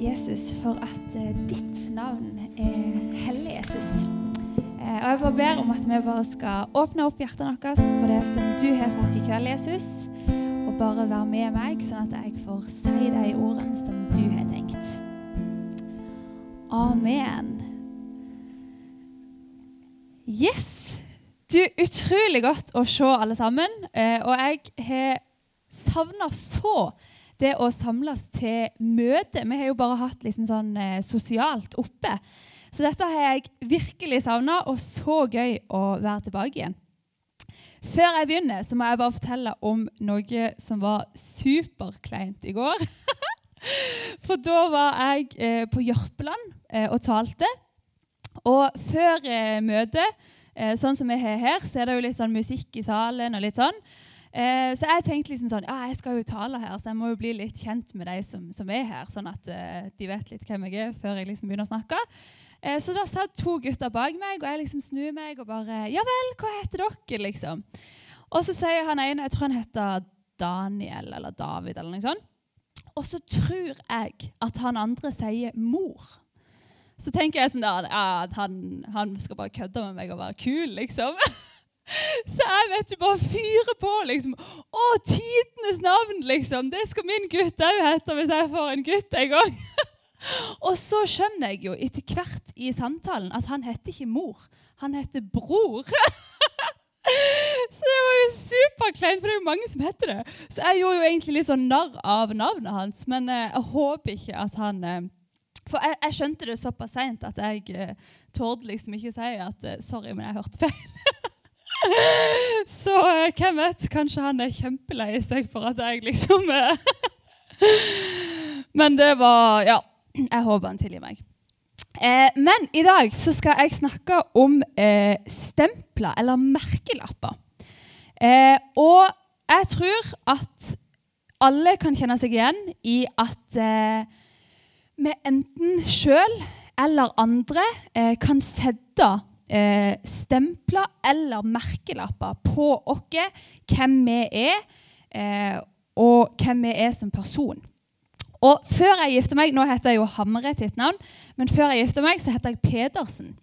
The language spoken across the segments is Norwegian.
Jesus, for at eh, ditt navn er hellig, Jesus. Eh, og jeg bare ber om at vi bare skal åpne opp hjertene våre for det som du har for oss i kveld, Jesus. Og bare være med meg, sånn at jeg får si de ordene som du har tenkt. Amen. Yes! Du, utrolig godt å se alle sammen. Eh, og jeg har savna så det å samles til møte. Vi har jo bare hatt liksom sånn eh, sosialt oppe. Så dette har jeg virkelig savna, og så gøy å være tilbake igjen. Før jeg begynner, så må jeg bare fortelle om noe som var superkleint i går. For da var jeg eh, på Jørpeland eh, og talte. Og før eh, møtet, eh, sånn som vi har her, så er det jo litt sånn musikk i salen. og litt sånn. Eh, så jeg tenkte liksom sånn, ja, jeg skal jo tale her, så jeg må jo bli litt kjent med de som, som er her, sånn at eh, de vet litt hvem jeg er før jeg liksom begynner å snakke. Eh, så da satt to gutter bak meg, og jeg liksom snur meg og bare Ja vel, hva heter dere, liksom? Og så sier han ene, jeg tror han heter Daniel eller David eller noe sånt. Og så tror jeg at han andre sier mor. Så tenker jeg sånn der, ja, han, han skal bare kødde med meg og være kul, liksom. Så jeg vet du bare fyrer på, liksom. Å, tidenes navn, liksom! Det skal min gutt òg hete hvis jeg får en gutt en gang. Og så skjønner jeg jo etter hvert i samtalen at han heter ikke mor, han heter bror. Så det var jo superkleint, for det er jo mange som heter det. Så jeg gjorde jo egentlig litt sånn narr av navnet hans, men eh, jeg håper ikke at han eh, For jeg, jeg skjønte det såpass seint at jeg eh, torde liksom ikke si at sorry, men jeg hørte feil. Så eh, hvem vet? Kanskje han er kjempelei seg for at jeg liksom eh, Men det var Ja, jeg håper han tilgir meg. Eh, men i dag så skal jeg snakke om eh, stempler, eller merkelapper. Eh, og jeg tror at alle kan kjenne seg igjen i at eh, vi enten sjøl eller andre kan sette eh, stempler eller merkelapper på oss, hvem vi er, eh, og hvem vi er som person. Og før jeg gifta meg Nå heter jeg jo Hamre til et navn, men før jeg gifta meg, så heter jeg Pedersen.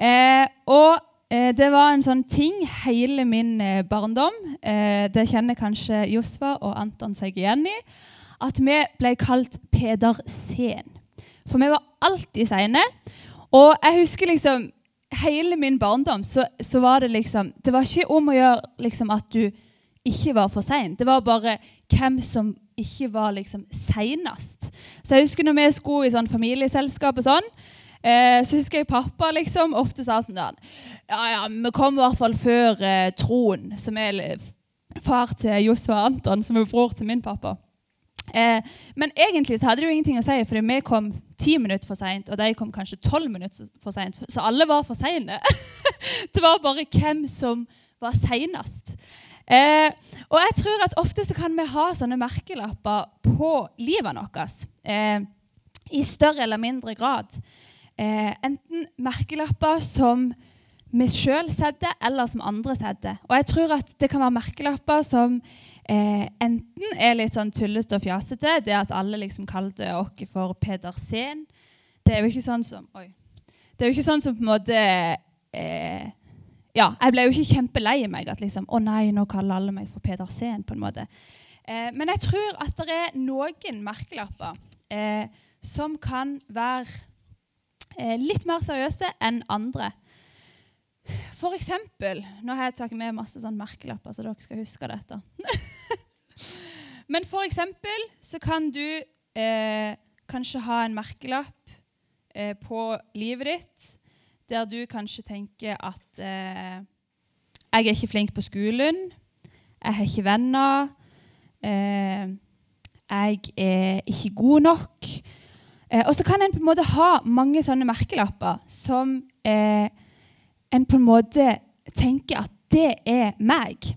Eh, og eh, det var en sånn ting hele min eh, barndom. Eh, det kjenner kanskje Josfa og Anton seg igjen i. At vi ble kalt Pedersen. For vi var alltid seine. Og jeg husker liksom hele min barndom så, så, var det liksom Det var ikke om å gjøre liksom, at du ikke var for sein. Det var bare hvem som ikke var liksom seinest. Så jeg husker når vi skulle i sånn familieselskap og sånn, eh, så husker jeg pappa liksom ofte sa sånn der Ja, ja, vi kom i hvert fall før eh, Troen, som er far til Josfa Anton, som er bror til min pappa. Eh, men egentlig så hadde det jo ingenting å si, for vi kom ti minutter for seint, og de kom kanskje tolv minutter for seint. Så alle var for seine. det var bare hvem som var seinest. Eh, og jeg tror at ofte så kan vi ha sånne merkelapper på livet vårt. Eh, I større eller mindre grad. Eh, enten merkelapper som vi sjøl setter, eller som andre setter. Og jeg tror at det kan være merkelapper som eh, enten er litt sånn tullete og fjasete, det at alle liksom kalte oss for Pedersen. Det er jo ikke sånn som Oi. Det er jo ikke sånn som på en måte eh, Ja, jeg ble jo ikke kjempelei meg at liksom Å nei, nå kaller alle meg for Pedersen, på en måte. Eh, men jeg tror at det er noen merkelapper eh, som kan være eh, litt mer seriøse enn andre. For eksempel Nå har jeg tatt med masse sånn merkelapper, så dere skal huske dette. Men for eksempel så kan du eh, kanskje ha en merkelapp eh, på livet ditt der du kanskje tenker at eh, jeg er ikke flink på skolen, jeg har ikke venner, eh, jeg er ikke god nok. Eh, og så kan en på en måte ha mange sånne merkelapper som eh, en på en måte tenker at det er meg.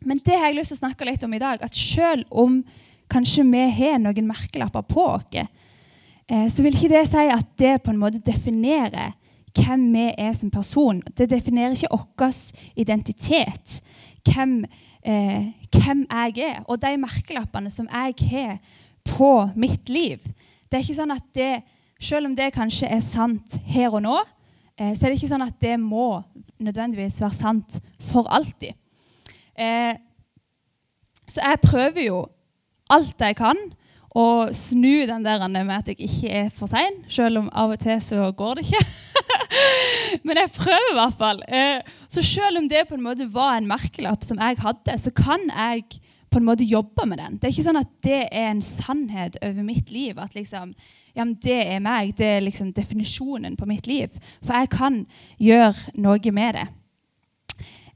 Men det har jeg lyst til å snakke litt om i dag. At selv om kanskje vi har noen merkelapper på oss, eh, så vil ikke det si at det på en måte definerer hvem vi er som person. Det definerer ikke vår identitet, hvem, eh, hvem jeg er. Og de merkelappene som jeg har på mitt liv, Det er ikke sånn at det, Selv om det kanskje er sant her og nå, så er det ikke sånn at det må nødvendigvis være sant for alltid. Eh, så jeg prøver jo alt jeg kan å snu den der med at jeg ikke er for sein, selv om av og til så går det ikke. Men jeg prøver i hvert fall. Eh, så selv om det på en måte var en merkelapp som jeg hadde, så kan jeg på en måte jobbe med den. Det er ikke sånn at det er en sannhet over mitt liv. At liksom, ja, men det er meg. Det er liksom definisjonen på mitt liv. For jeg kan gjøre noe med det.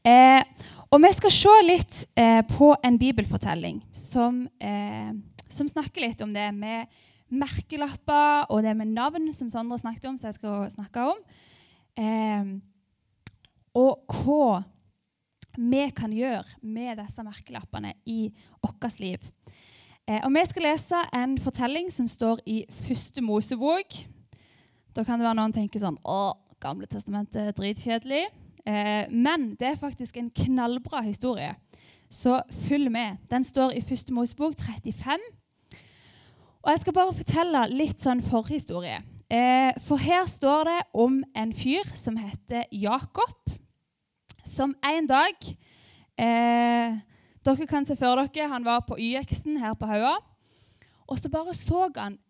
Eh, og vi skal se litt eh, på en bibelfortelling som, eh, som, snakker litt om det med merkelapper og det med navn, som Sondre snakket om, som jeg skal snakke om. Eh, og hva vi kan gjøre med disse merkelappene i vårt liv. Eh, og Vi skal lese en fortelling som står i første Mosebok. Da kan det være noen tenker sånn Å, Gamle testamentet er dritkjedelig. Eh, men det er faktisk en knallbra historie. Så følg med. Den står i første Mosebok 35. Og Jeg skal bare fortelle litt sånn forhistorie. Eh, for her står det om en fyr som heter Jakob som en dag eh, Dere kan se for dere han var på YX-en her på Haua. Og så bare så han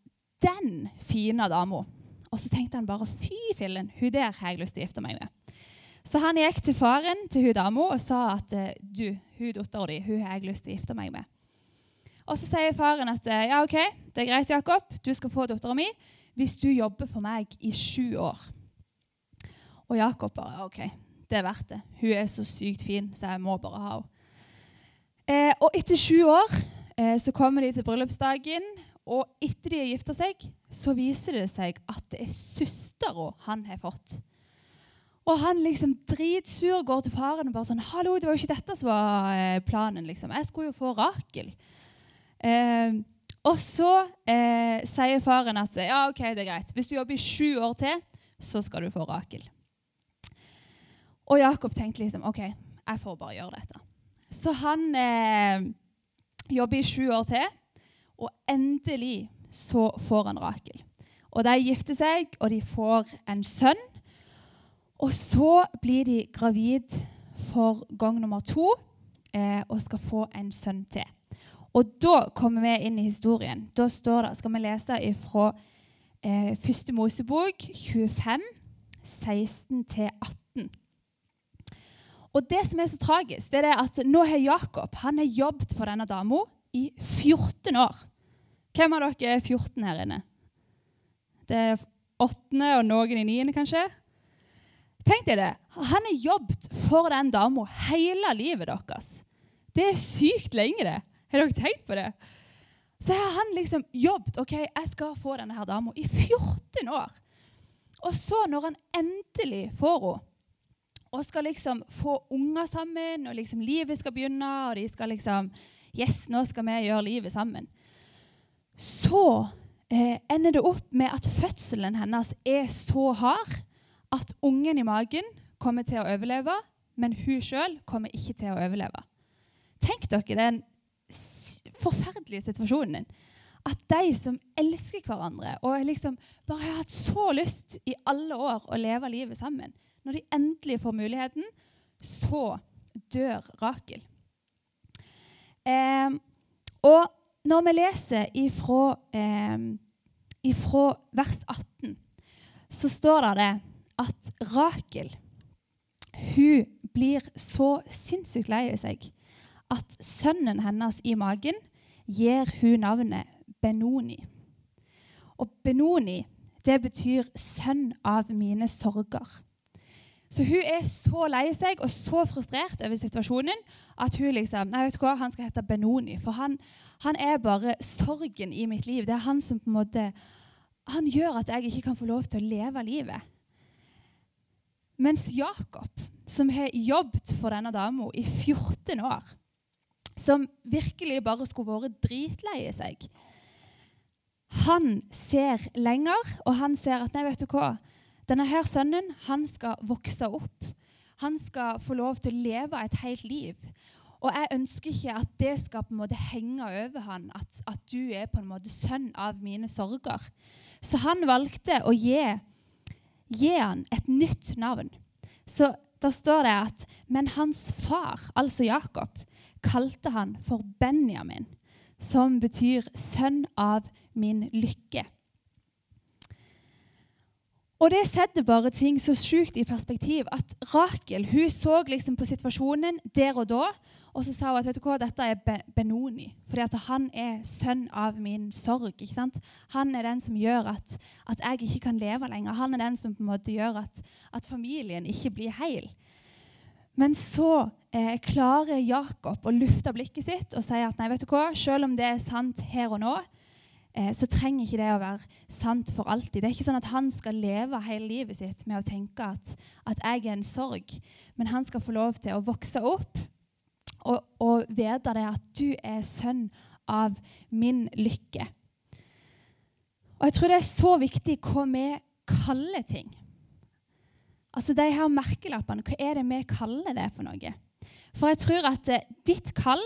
den fine dama. Og så tenkte han bare fy fillen, hun der har jeg lyst til å gifte meg med. Så han gikk til faren til hun dama og sa at eh, du, hun dattera di hun har jeg lyst til å gifte meg med. Og så sier faren at eh, ja, ok, det er greit, Jakob, du skal få dattera mi hvis du jobber for meg i sju år. Og Jakob bare OK, det er verdt det. Hun er så sykt fin, så jeg må bare ha henne. Eh, og etter sju år eh, så kommer de til bryllupsdagen, og etter de har gifta seg, så viser det seg at det er søstera han har fått. Og han liksom dritsur går til faren og bare sånn 'Hallo, det var jo ikke dette som var eh, planen.' liksom. Jeg skulle jo få Rakel. Eh, og så eh, sier faren at ja, ok, det er greit. Hvis du jobber i sju år til, så skal du få Rakel. Og Jakob tenkte liksom OK, jeg får bare gjøre dette. Så han eh, jobber i sju år til, og endelig så får han Rakel. Og De gifter seg, og de får en sønn. Og så blir de gravid for gang nummer to eh, og skal få en sønn til. Og da kommer vi inn i historien. Da står det, skal vi lese fra eh, 1. Mosebok 25, 16-18. Og det som er så tragisk, det er at nå har Jakob han har jobbet for denne dama i 14 år. Hvem av dere er 14 her inne? Det er åttende og noen i niende, kanskje? Tenk deg det. Han har jobbet for den dama hele livet deres. Det er sykt lenge, det. Har dere tenkt på det? Så har han liksom jobbet ok, jeg skal få denne her dama i 14 år. Og så, når han endelig får henne og skal liksom få unger sammen, og liksom livet skal begynne, og de skal liksom Yes, nå skal vi gjøre livet sammen. Så eh, ender det opp med at fødselen hennes er så hard at ungen i magen kommer til å overleve, men hun sjøl kommer ikke til å overleve. Tenk dere den forferdelige situasjonen. din. At de som elsker hverandre og liksom bare har hatt så lyst i alle år å leve livet sammen, når de endelig får muligheten, så dør Rakel. Eh, og når vi leser ifra, eh, ifra vers 18, så står det, at Rakel hun blir så sinnssykt lei seg at sønnen hennes i magen gir hun navnet Benoni. Og Benoni det betyr 'sønn av mine sorger'. Så hun er så lei seg og så frustrert over situasjonen at hun liksom Nei, vet du hva, han skal hete Benoni. For han, han, er bare sorgen i mitt liv. Det er han som på en måte Han gjør at jeg ikke kan få lov til å leve livet. Mens Jakob, som har jobbet for denne dama i 14 år, som virkelig bare skulle vært dritlei seg Han ser lenger, og han ser at nei, vet du hva denne her sønnen han skal vokse opp. Han skal få lov til å leve et helt liv. Og jeg ønsker ikke at det skal på en måte henge over han, at, at du er på en måte sønn av mine sorger. Så han valgte å gi, gi han et nytt navn. Så da står det at Men hans far, altså Jakob, kalte han for Benjamin, som betyr 'sønn av min lykke'. Og det setter bare ting så sjukt i perspektiv at Rakel hun så liksom på situasjonen der og da, og så sa hun at vet du hva, dette er Benoni, at han er sønn av min sorg. ikke sant? Han er den som gjør at, at jeg ikke kan leve lenger. Han er den som på en måte gjør at, at familien ikke blir heil. Men så eh, klarer Jakob å lufte blikket sitt og si at nei, vet du hva, selv om det er sant her og nå, så trenger ikke det å være sant for alltid. Det er ikke sånn at han skal leve hele livet sitt med å tenke at, at jeg er en sorg. Men han skal få lov til å vokse opp og, og vite det at du er sønn av min lykke. Og jeg tror det er så viktig hva vi kaller ting. Altså de her merkelappene, hva er det vi kaller det for noe? For jeg tror at eh, ditt kall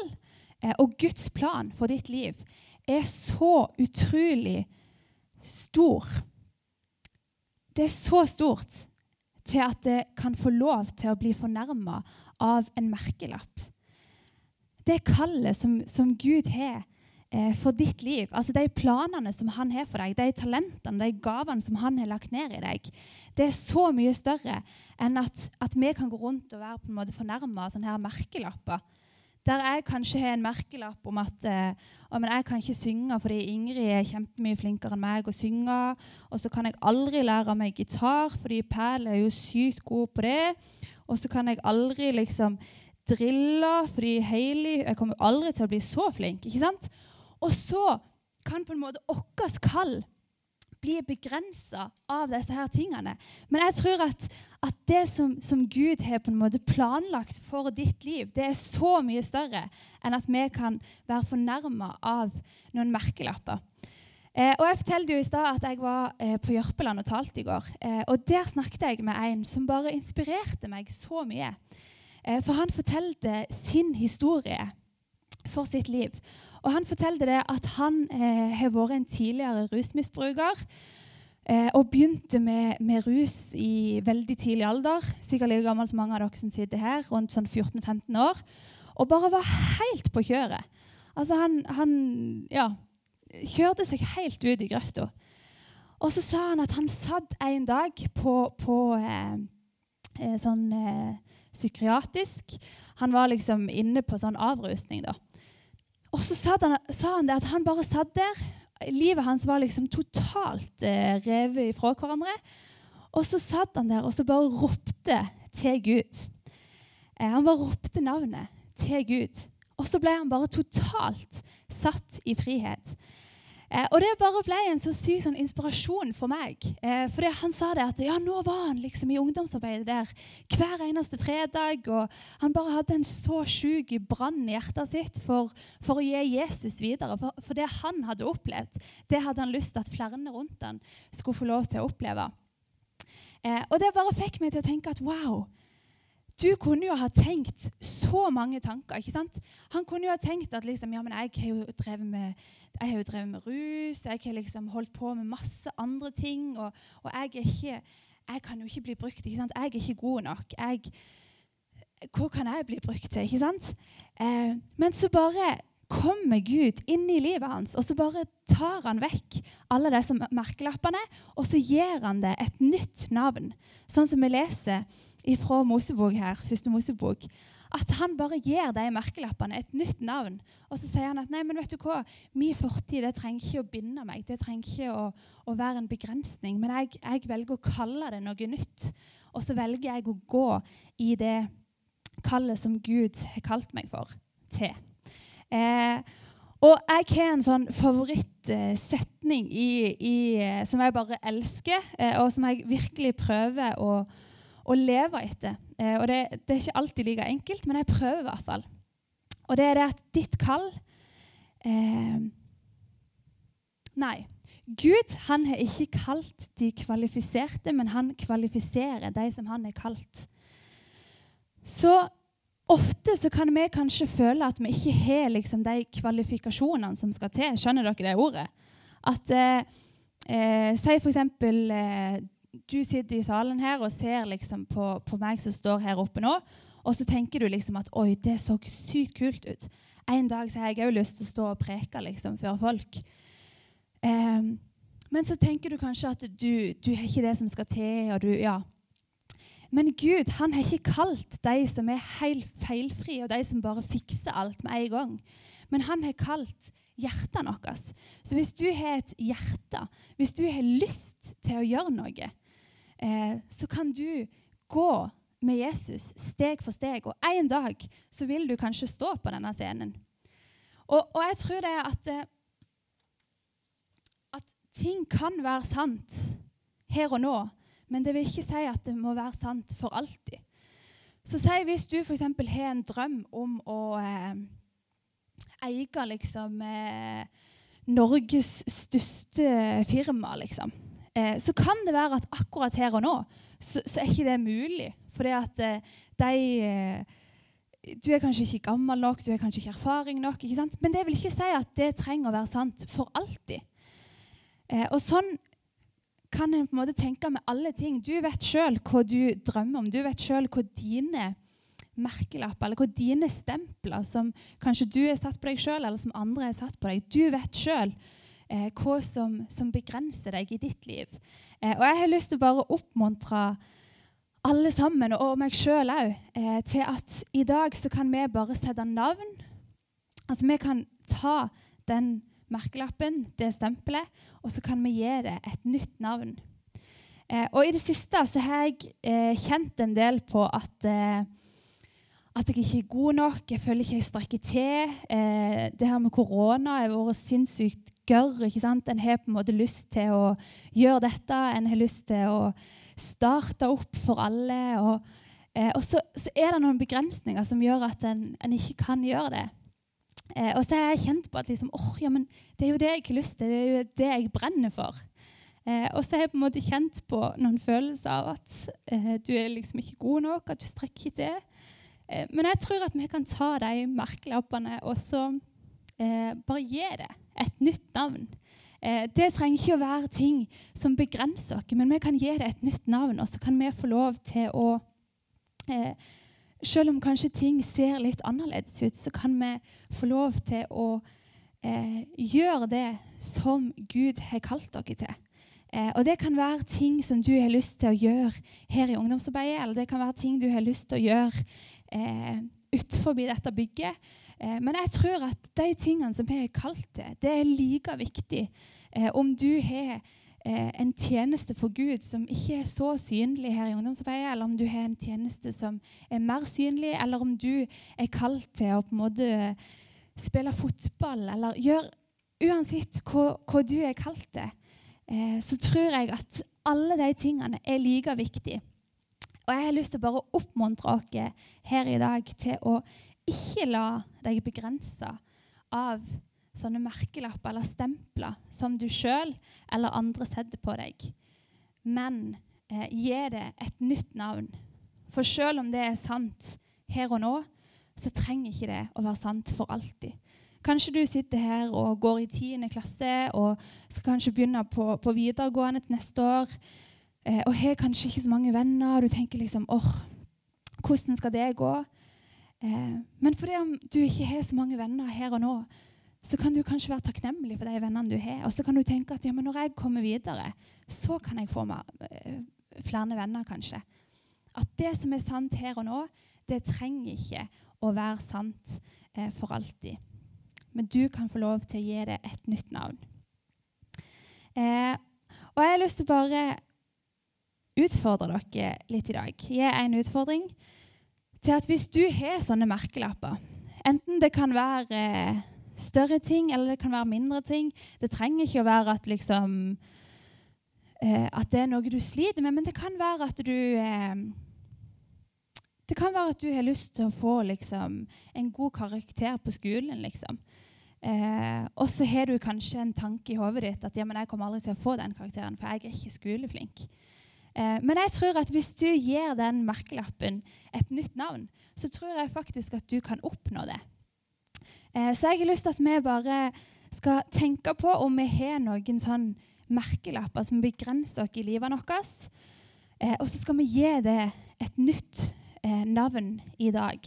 eh, og Guds plan for ditt liv er så utrolig stor. Det er så stort til at det kan få lov til å bli fornærma av en merkelapp. Det kallet som, som Gud har eh, for ditt liv, altså de planene som han har for deg, de talentene, de gavene som han har lagt ned i deg, det er så mye større enn at, at vi kan gå rundt og være på en måte fornærma av sånne her merkelapper der jeg kanskje har en merkelapp om at eh, jeg kan ikke synge fordi Ingrid er kjempemye flinkere enn meg å synge. Og så kan jeg aldri lære meg gitar fordi Pæl er jo sykt god på det. Og så kan jeg aldri liksom drille fordi Hailey Jeg kommer aldri til å bli så flink. ikke sant? Og så kan på en måte vårt kall blir begrensa av disse her tingene. Men jeg tror at, at det som, som, Gud har på en måte planlagt for ditt liv, det er så mye større enn at vi kan være fornærma av noen merkelapper. Eh, og Jeg fortalte jo i stad at jeg var eh, på Jørpeland og talte i går. Eh, og Der snakket jeg med en som bare inspirerte meg så mye. Eh, for han fortalte sin historie for sitt liv. Og Han fortalte det at han eh, har vært en tidligere rusmisbruker. Eh, og begynte med, med, rus i veldig tidlig alder. Sikkert like gammel som mange av dere som sitter her, rundt sånn 14-15 år. Og bare var helt på kjøret. Altså han, han ja, kjørte seg helt ut i grøfta. Og så sa han at han satt en dag på, på eh, eh sånn eh, psykiatrisk. Han var liksom inne på sånn avrusning, da. Og så han, sa han det at han bare satt der. Livet hans var liksom totalt eh, revet ifra hverandre. Og så satt han der og så bare ropte til Gud. Eh, han bare ropte navnet til Gud. Og så ble han bare totalt satt i frihet. Eh, og det bare ble en så syk sånn, inspirasjon for meg. Eh, fordi han sa det at ja, nå var han liksom i ungdomsarbeidet der hver eneste fredag. Og han bare hadde en så sjuk brann i hjertet sitt for, for, å gi Jesus videre. For, for, det han hadde opplevd, det hadde han lyst til at flere rundt han skulle få lov til å oppleve. Eh, og det bare fikk meg til å tenke at wow, du kunne jo ha tenkt så mange tanker. ikke sant? Han kunne jo ha tenkt at liksom, ja, men jeg har jo drevet med, jo drevet med rus, jeg har liksom holdt på med masse andre ting. Og, og jeg, ikke, jeg, kan jo ikke bli brukt. ikke sant? Jeg er ikke god nok. Jeg, hvor kan jeg bli brukt til? ikke sant? Eh, men så bare kommer Gud inn i livet hans, og så bare tar han vekk alle disse merkelappene, og så gir han det et nytt navn. Sånn som vi leser fra Mosebok her, første Mosebok, at han bare gir de merkelappene et nytt navn. Og så sier han at nei, men vet du hva, min fortid det trenger ikke å binde meg. Det trenger ikke å, å være en begrensning. Men jeg, jeg, velger å kalle det noe nytt. Og så velger jeg å gå i det kallet som Gud har kalt meg for, til. Eh, og jeg har en sånn favorittsetning i, i, som jeg bare elsker, eh, og som jeg virkelig prøver å leve etter. Eh, og det, det, er ikke alltid like enkelt, men jeg prøver i hvert fall. Og det er det at ditt kall eh, Nei. Gud han har ikke kalt de kvalifiserte, men han kvalifiserer de som han er kalt. Så Ofte så kan vi kanskje føle at vi ikke har liksom, de kvalifikasjonene som skal til. Skjønner dere det ordet? At eh, eh, Si f.eks. Eh, du sitter i salen her og ser liksom på, på, meg som står her oppe nå, og så tenker du liksom at oi, det så sykt kult ut. En dag så har jeg òg lyst til å stå og preke liksom, for folk. Eh, men så tenker du kanskje at du, du har ikke det som skal til. og du, ja, men Gud han har ikke kalt de som er helt feilfrie, og de som bare fikser alt med en gang. Men han har kalt hjertene våre. Så hvis du har et hjerte, hvis du har lyst til å gjøre noe, eh, så kan du gå med Jesus steg for steg. Og en dag så vil du kanskje stå på denne scenen. Og, og jeg tror det er at, eh, at ting kan være sant her og nå, men det vil ikke si at det må være sant for alltid. Så si hvis du f.eks. har en drøm om å eh, eie liksom, eh, Norges største firma, liksom. Eh, så kan det være at akkurat her og nå så, så er ikke det mulig. Fordi at eh, de eh, Du er kanskje ikke gammel nok, du har kanskje ikke erfaring nok. ikke? Men det vil ikke si at det trenger å være sant for alltid. Eh, og sånn kan en på en måte tenke med alle ting. Du vet sjøl hva du drømmer om. Du vet sjøl hva dine merkelapper eller hva dine stempler, som kanskje du er satt på deg sjøl, eller som andre er satt på deg Du vet sjøl eh, hva som, som, begrenser deg i ditt liv. Eh, og jeg har lyst til å bare oppmuntre alle sammen, og meg sjøl òg, eh, til at i dag så kan vi bare sette navn. Altså vi kan ta den merkelappen, det stempelet, og så kan vi gi det et nytt navn. Eh, og I det siste så har jeg eh, kjent en del på at, eh, at jeg ikke er god nok. Jeg føler ikke jeg strekker til. Eh, det her med korona har vært sinnssykt gørr. ikke sant? En har på en måte lyst til å gjøre dette. En har lyst til å starte opp for alle. Og, eh, og så, så, er det noen begrensninger som gjør at en, en ikke kan gjøre det. Eh, og så har jeg kjent på at liksom, oh, ja, det er jo det jeg har lyst til, det er jo det jeg brenner for. Eh, og så har jeg på en måte kjent på noen følelser av at eh, du er liksom ikke god nok, at du strekker ikke til. Eh, men jeg tror at vi kan ta de merkelappene og så eh, bare gi det et nytt navn. Eh, det trenger ikke å være ting som begrenser oss, men vi kan gi det et nytt navn, og så kan vi få lov til å selv om kanskje ting ser litt annerledes ut, så kan vi få lov til å eh, gjøre det som Gud har kalt dere til. Eh, og Det kan være ting som du har lyst til å gjøre her i ungdomsarbeidet, eller det kan være ting du har lyst til å gjøre eh, utenfor dette bygget. Eh, men jeg tror at de tingene som vi har kalt det, det er like viktig eh, om du har Eh, en tjeneste for Gud som ikke er så synlig her i ungdomsarbeidet, eller om du har en tjeneste som er mer synlig, eller om du er kalt til å på en måte spille fotball, eller gjør Uansett hva, hva du er kalt til, eh, så tror jeg at alle de tingene er like viktige. Og jeg har lyst til å oppmuntre dere her i dag til å ikke la deg begrense av sånne merkelapper eller stempler som du sjøl eller andre setter på deg. Men eh, gi det et nytt navn. For sjøl om det er sant her og nå, så trenger ikke det å være sant for alltid. Kanskje du sitter her og går i 10. klasse og skal kanskje begynne på, på videregående til neste år. Eh, og har kanskje ikke så mange venner. og Du tenker liksom åh, hvordan skal det gå? Eh, men fordi om du ikke har så mange venner her og nå, så kan du kanskje være takknemlig for de vennene du har. Og så kan du tenke at ja, når jeg kommer videre, så kan jeg få meg uh, flere venner, kanskje. At det som er sant her og nå, det trenger ikke å være sant eh, for alltid. Men du kan få lov til å gi det et nytt navn. Eh, og jeg har lyst til å bare utfordre dere litt i dag. Gi en utfordring til at hvis du har sånne merkelapper, enten det kan være større ting, eller det kan være mindre ting. Det trenger ikke å være at, liksom, eh, at det er noe du sliter med, men det kan være at du eh, Det kan være at du har lyst til å få liksom, en god karakter på skolen. liksom. Eh, og så har du kanskje en tanke i hodet ditt at ja, men jeg kommer aldri til å få den karakteren, for jeg er ikke skoleflink. Eh, men jeg tror at hvis du gir den merkelappen et nytt navn, så tror jeg faktisk at du kan oppnå det. Eh, så jeg har lyst til at vi bare skal tenke på om vi har noen sånn merkelapper som begrenser oss i livet vårt. Eh, og så skal vi gi det et nytt navn i dag.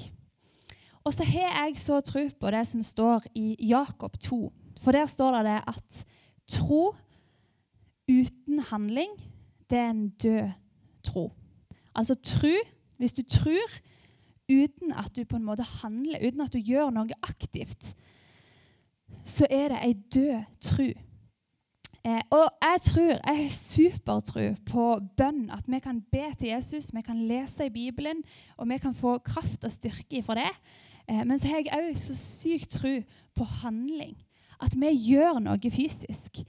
Og så har jeg så tro på det som står i Jakob 2. For der står det at tro uten handling det er en død tro. Altså tro Hvis du tror uten at du på en måte handler, uten at du gjør noe aktivt, så er det ei død tro. Eh, og jeg tror, jeg har supertro på bønn. At vi kan be til Jesus, vi kan lese i Bibelen, og vi kan få kraft og styrke ifra det. Eh, men så har jeg òg så sykt tro på handling. At vi gjør noe fysisk.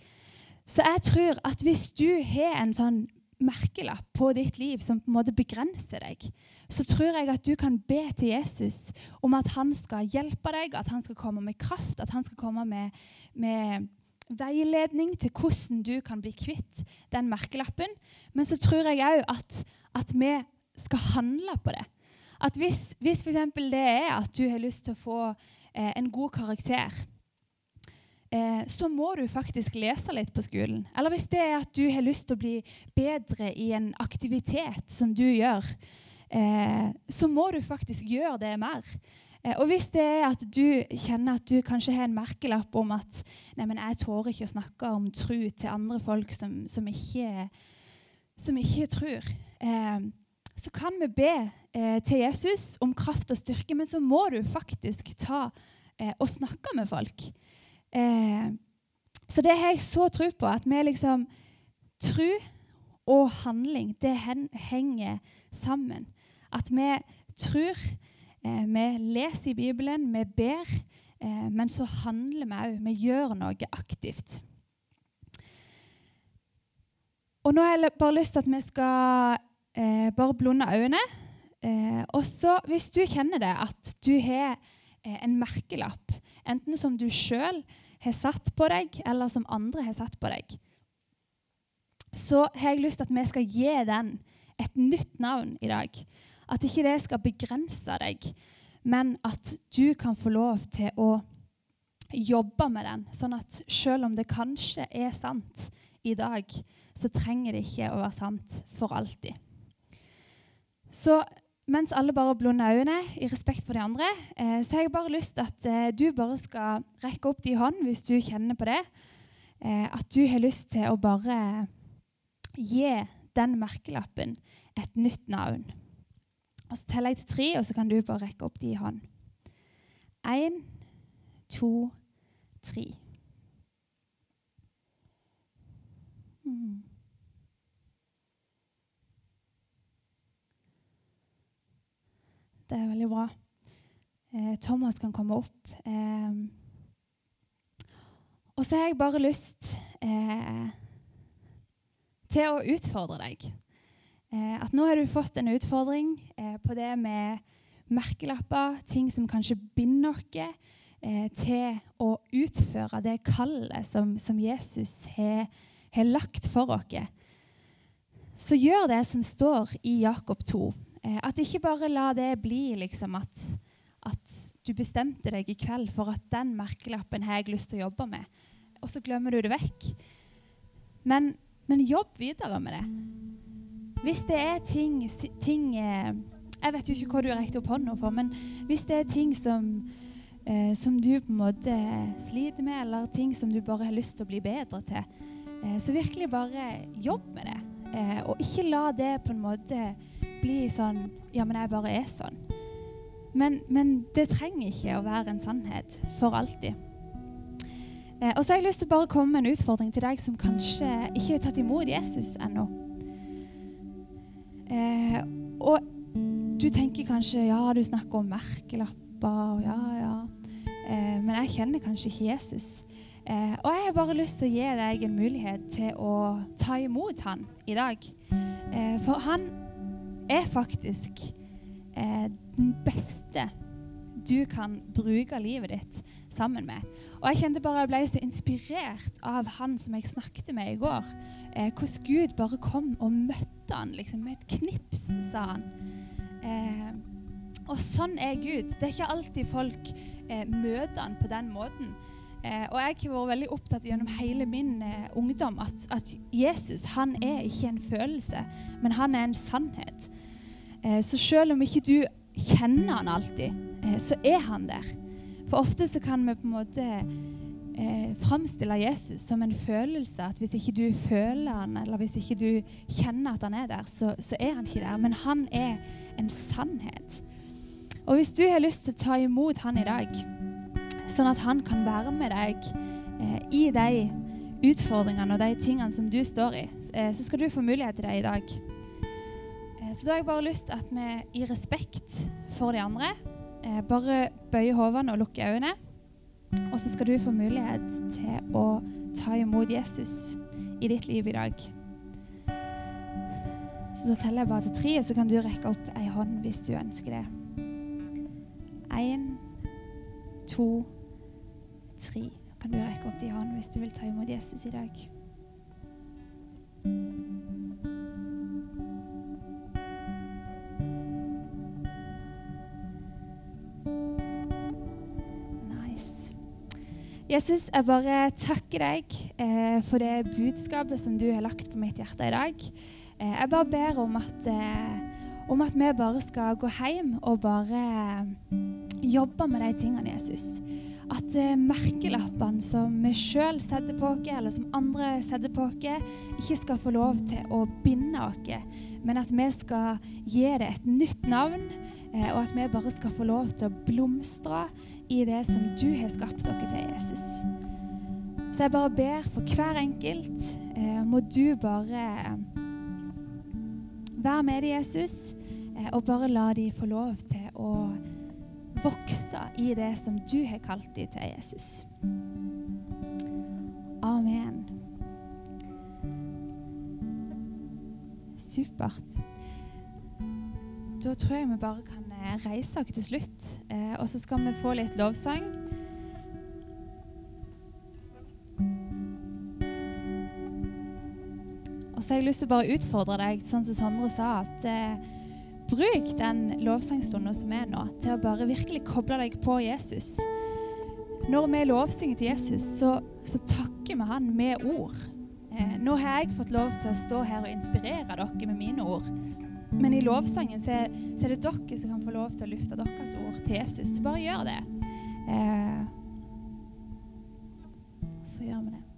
Så jeg tror at hvis du har en sånn merkelapp på ditt liv som på en måte begrenser deg, så tror jeg at du kan be til Jesus om at han skal hjelpe deg, at han skal komme med kraft, at han skal komme med, med veiledning til hvordan du kan bli kvitt den merkelappen. Men så tror jeg òg at, at, vi skal handle på det. At Hvis, hvis f.eks. det er at du har lyst til å få eh, en god karakter, eh, så må du faktisk lese litt på skolen. Eller hvis det er at du har lyst til å bli bedre i en aktivitet som du gjør, eh, så må du faktisk gjøre det mer. Eh, og hvis det er at du kjenner at du kanskje har en merkelapp om at nei, men jeg tårer ikke å snakke om tru til andre folk som, som, ikke, som ikke tror, eh, så kan vi be eh, til Jesus om kraft og styrke, men så må du faktisk ta og snakke med folk. Eh, så det har jeg så tro på, at vi liksom Tro og handling, det henger sammen. At vi tror, eh, vi leser i Bibelen, vi ber, eh, men så handler vi òg. Vi gjør noe aktivt. Og nå har jeg bare lyst til at vi skal eh, bare blunde øynene. Eh, og så, hvis du kjenner det, at du har Eh, en merkelapp, enten som du sjøl har satt på deg, eller som andre har satt på deg, så har jeg lyst til at vi skal gi den et nytt navn i dag. At ikke det skal begrense deg, men at du kan få lov til å jobbe med den, sånn at selv om det kanskje er sant i dag, så trenger det ikke å være sant for alltid. Så mens alle bare blunder øynene i respekt for de andre, eh, så har jeg bare lyst til at eh, du bare skal rekke opp de hånd hvis du kjenner på det. Eh, at du har lyst til å bare gi den merkelappen et nytt navn. Og Så teller jeg til tre, og så kan du bare rekke opp de hånd. Én, to, tre. Mm. Det er veldig bra. Eh, Thomas kan komme opp. Eh, og så har jeg bare lyst eh, til å utfordre deg. At nå har du fått en utfordring på det med merkelapper, ting som kanskje binder oss til å utføre det kallet som, som Jesus har, har lagt for oss. Så gjør det som står i Jakob 2. Eh, at ikke bare la det bli liksom at, at, du bestemte deg i kveld for at den merkelappen har jeg lyst til å jobbe med, og så glemmer du det vekk. Men, men jobb videre med det. Hvis det er ting, ting eh, Jeg vet jo ikke hva du har rekt opp hånda for, men hvis det er ting som, eh, som du på en måte sliter med, eller ting som du bare har lyst til å bli bedre til, så virkelig bare jobb med det. Og ikke la det på en måte bli sånn Ja, men jeg bare er sånn. Men, men det trenger ikke å være en sannhet for alltid. Eh, og så har jeg lyst til å bare komme med en utfordring til deg som kanskje ikke har tatt imot Jesus ennå. Eh, og du tenker kanskje ja, du snakker om merkelapper og ja, ja. Eh, men jeg kjenner kanskje ikke Jesus. Eh, og jeg har bare lyst til å gi deg en mulighet til å ta imot han i dag. Eh, for han er faktisk eh, den beste du kan bruke livet ditt sammen med. Og Jeg kjente bare jeg ble så inspirert av han som jeg snakket med i går. Eh, hvordan Gud bare kom og møtte han liksom, med et knips, sa han. Eh, og sånn er Gud. Det er ikke alltid folk eh, møter han på den måten. Eh, og jeg har vært veldig opptatt gjennom hele min eh, ungdom at, at, Jesus han er ikke en følelse, men han er en sannhet. Eh, så selv om ikke du kjenner han alltid, eh, så er han der. For ofte så kan vi på en måte eh, framstille Jesus som en følelse. At hvis ikke du føler han, eller hvis ikke du kjenner at han er der, så, så er han ikke der. Men han er en sannhet. Og hvis du har lyst til å ta imot han i dag, sånn at han kan være med deg eh, i de utfordringene og de tingene som du står i, eh, så skal du få mulighet til det i dag. Eh, så da har jeg bare lyst til at vi i respekt for de andre eh, bare bøyer hodene og lukker øynene. Og så skal du få mulighet til å ta imot Jesus i ditt liv i dag. Så da teller jeg bare til tre, og så kan du rekke opp ei hånd hvis du ønsker det. Én, to, tre. Kan du rekke opp din hånd hvis du vil ta imot Jesus i dag? Jesus, jeg bare takker deg eh, for det budskapet som du har lagt på mitt hjerte i dag. Eh, jeg bare ber om at, eh, om at, vi bare skal gå hjem og bare jobbe med de tingene, Jesus. At eh, merkelappene som vi sjøl setter på oss, eller som andre setter på oss, ikke skal få lov til å binde oss, men at vi skal gi det et nytt navn, eh, og at vi bare skal få lov til å blomstre i det som du har skapt dere til, Jesus. Så jeg bare ber for hver enkelt. Eh, må du bare eh, være med dem, Jesus, eh, og bare la dem få lov til å vokse i det som du har kalt dem til, Jesus. Amen. Supert. Da tror jeg vi bare kan reise oss til slutt. Eh, og så skal vi få litt lovsang. Og så har jeg lyst til å bare utfordre deg, sånn som Sondre sa, at eh, bruk den lovsangstunden som er nå, til å bare virkelig koble deg på Jesus. Når vi lovsynger til Jesus, så, så takker vi han med ord. Eh, nå har jeg fått lov til å stå her og inspirere dere med mine ord. Men i lovsangen så er, så er, det dere som kan få lov til å lufte deres ord til Jesus. Så bare gjør det. Eh, så gjør vi det.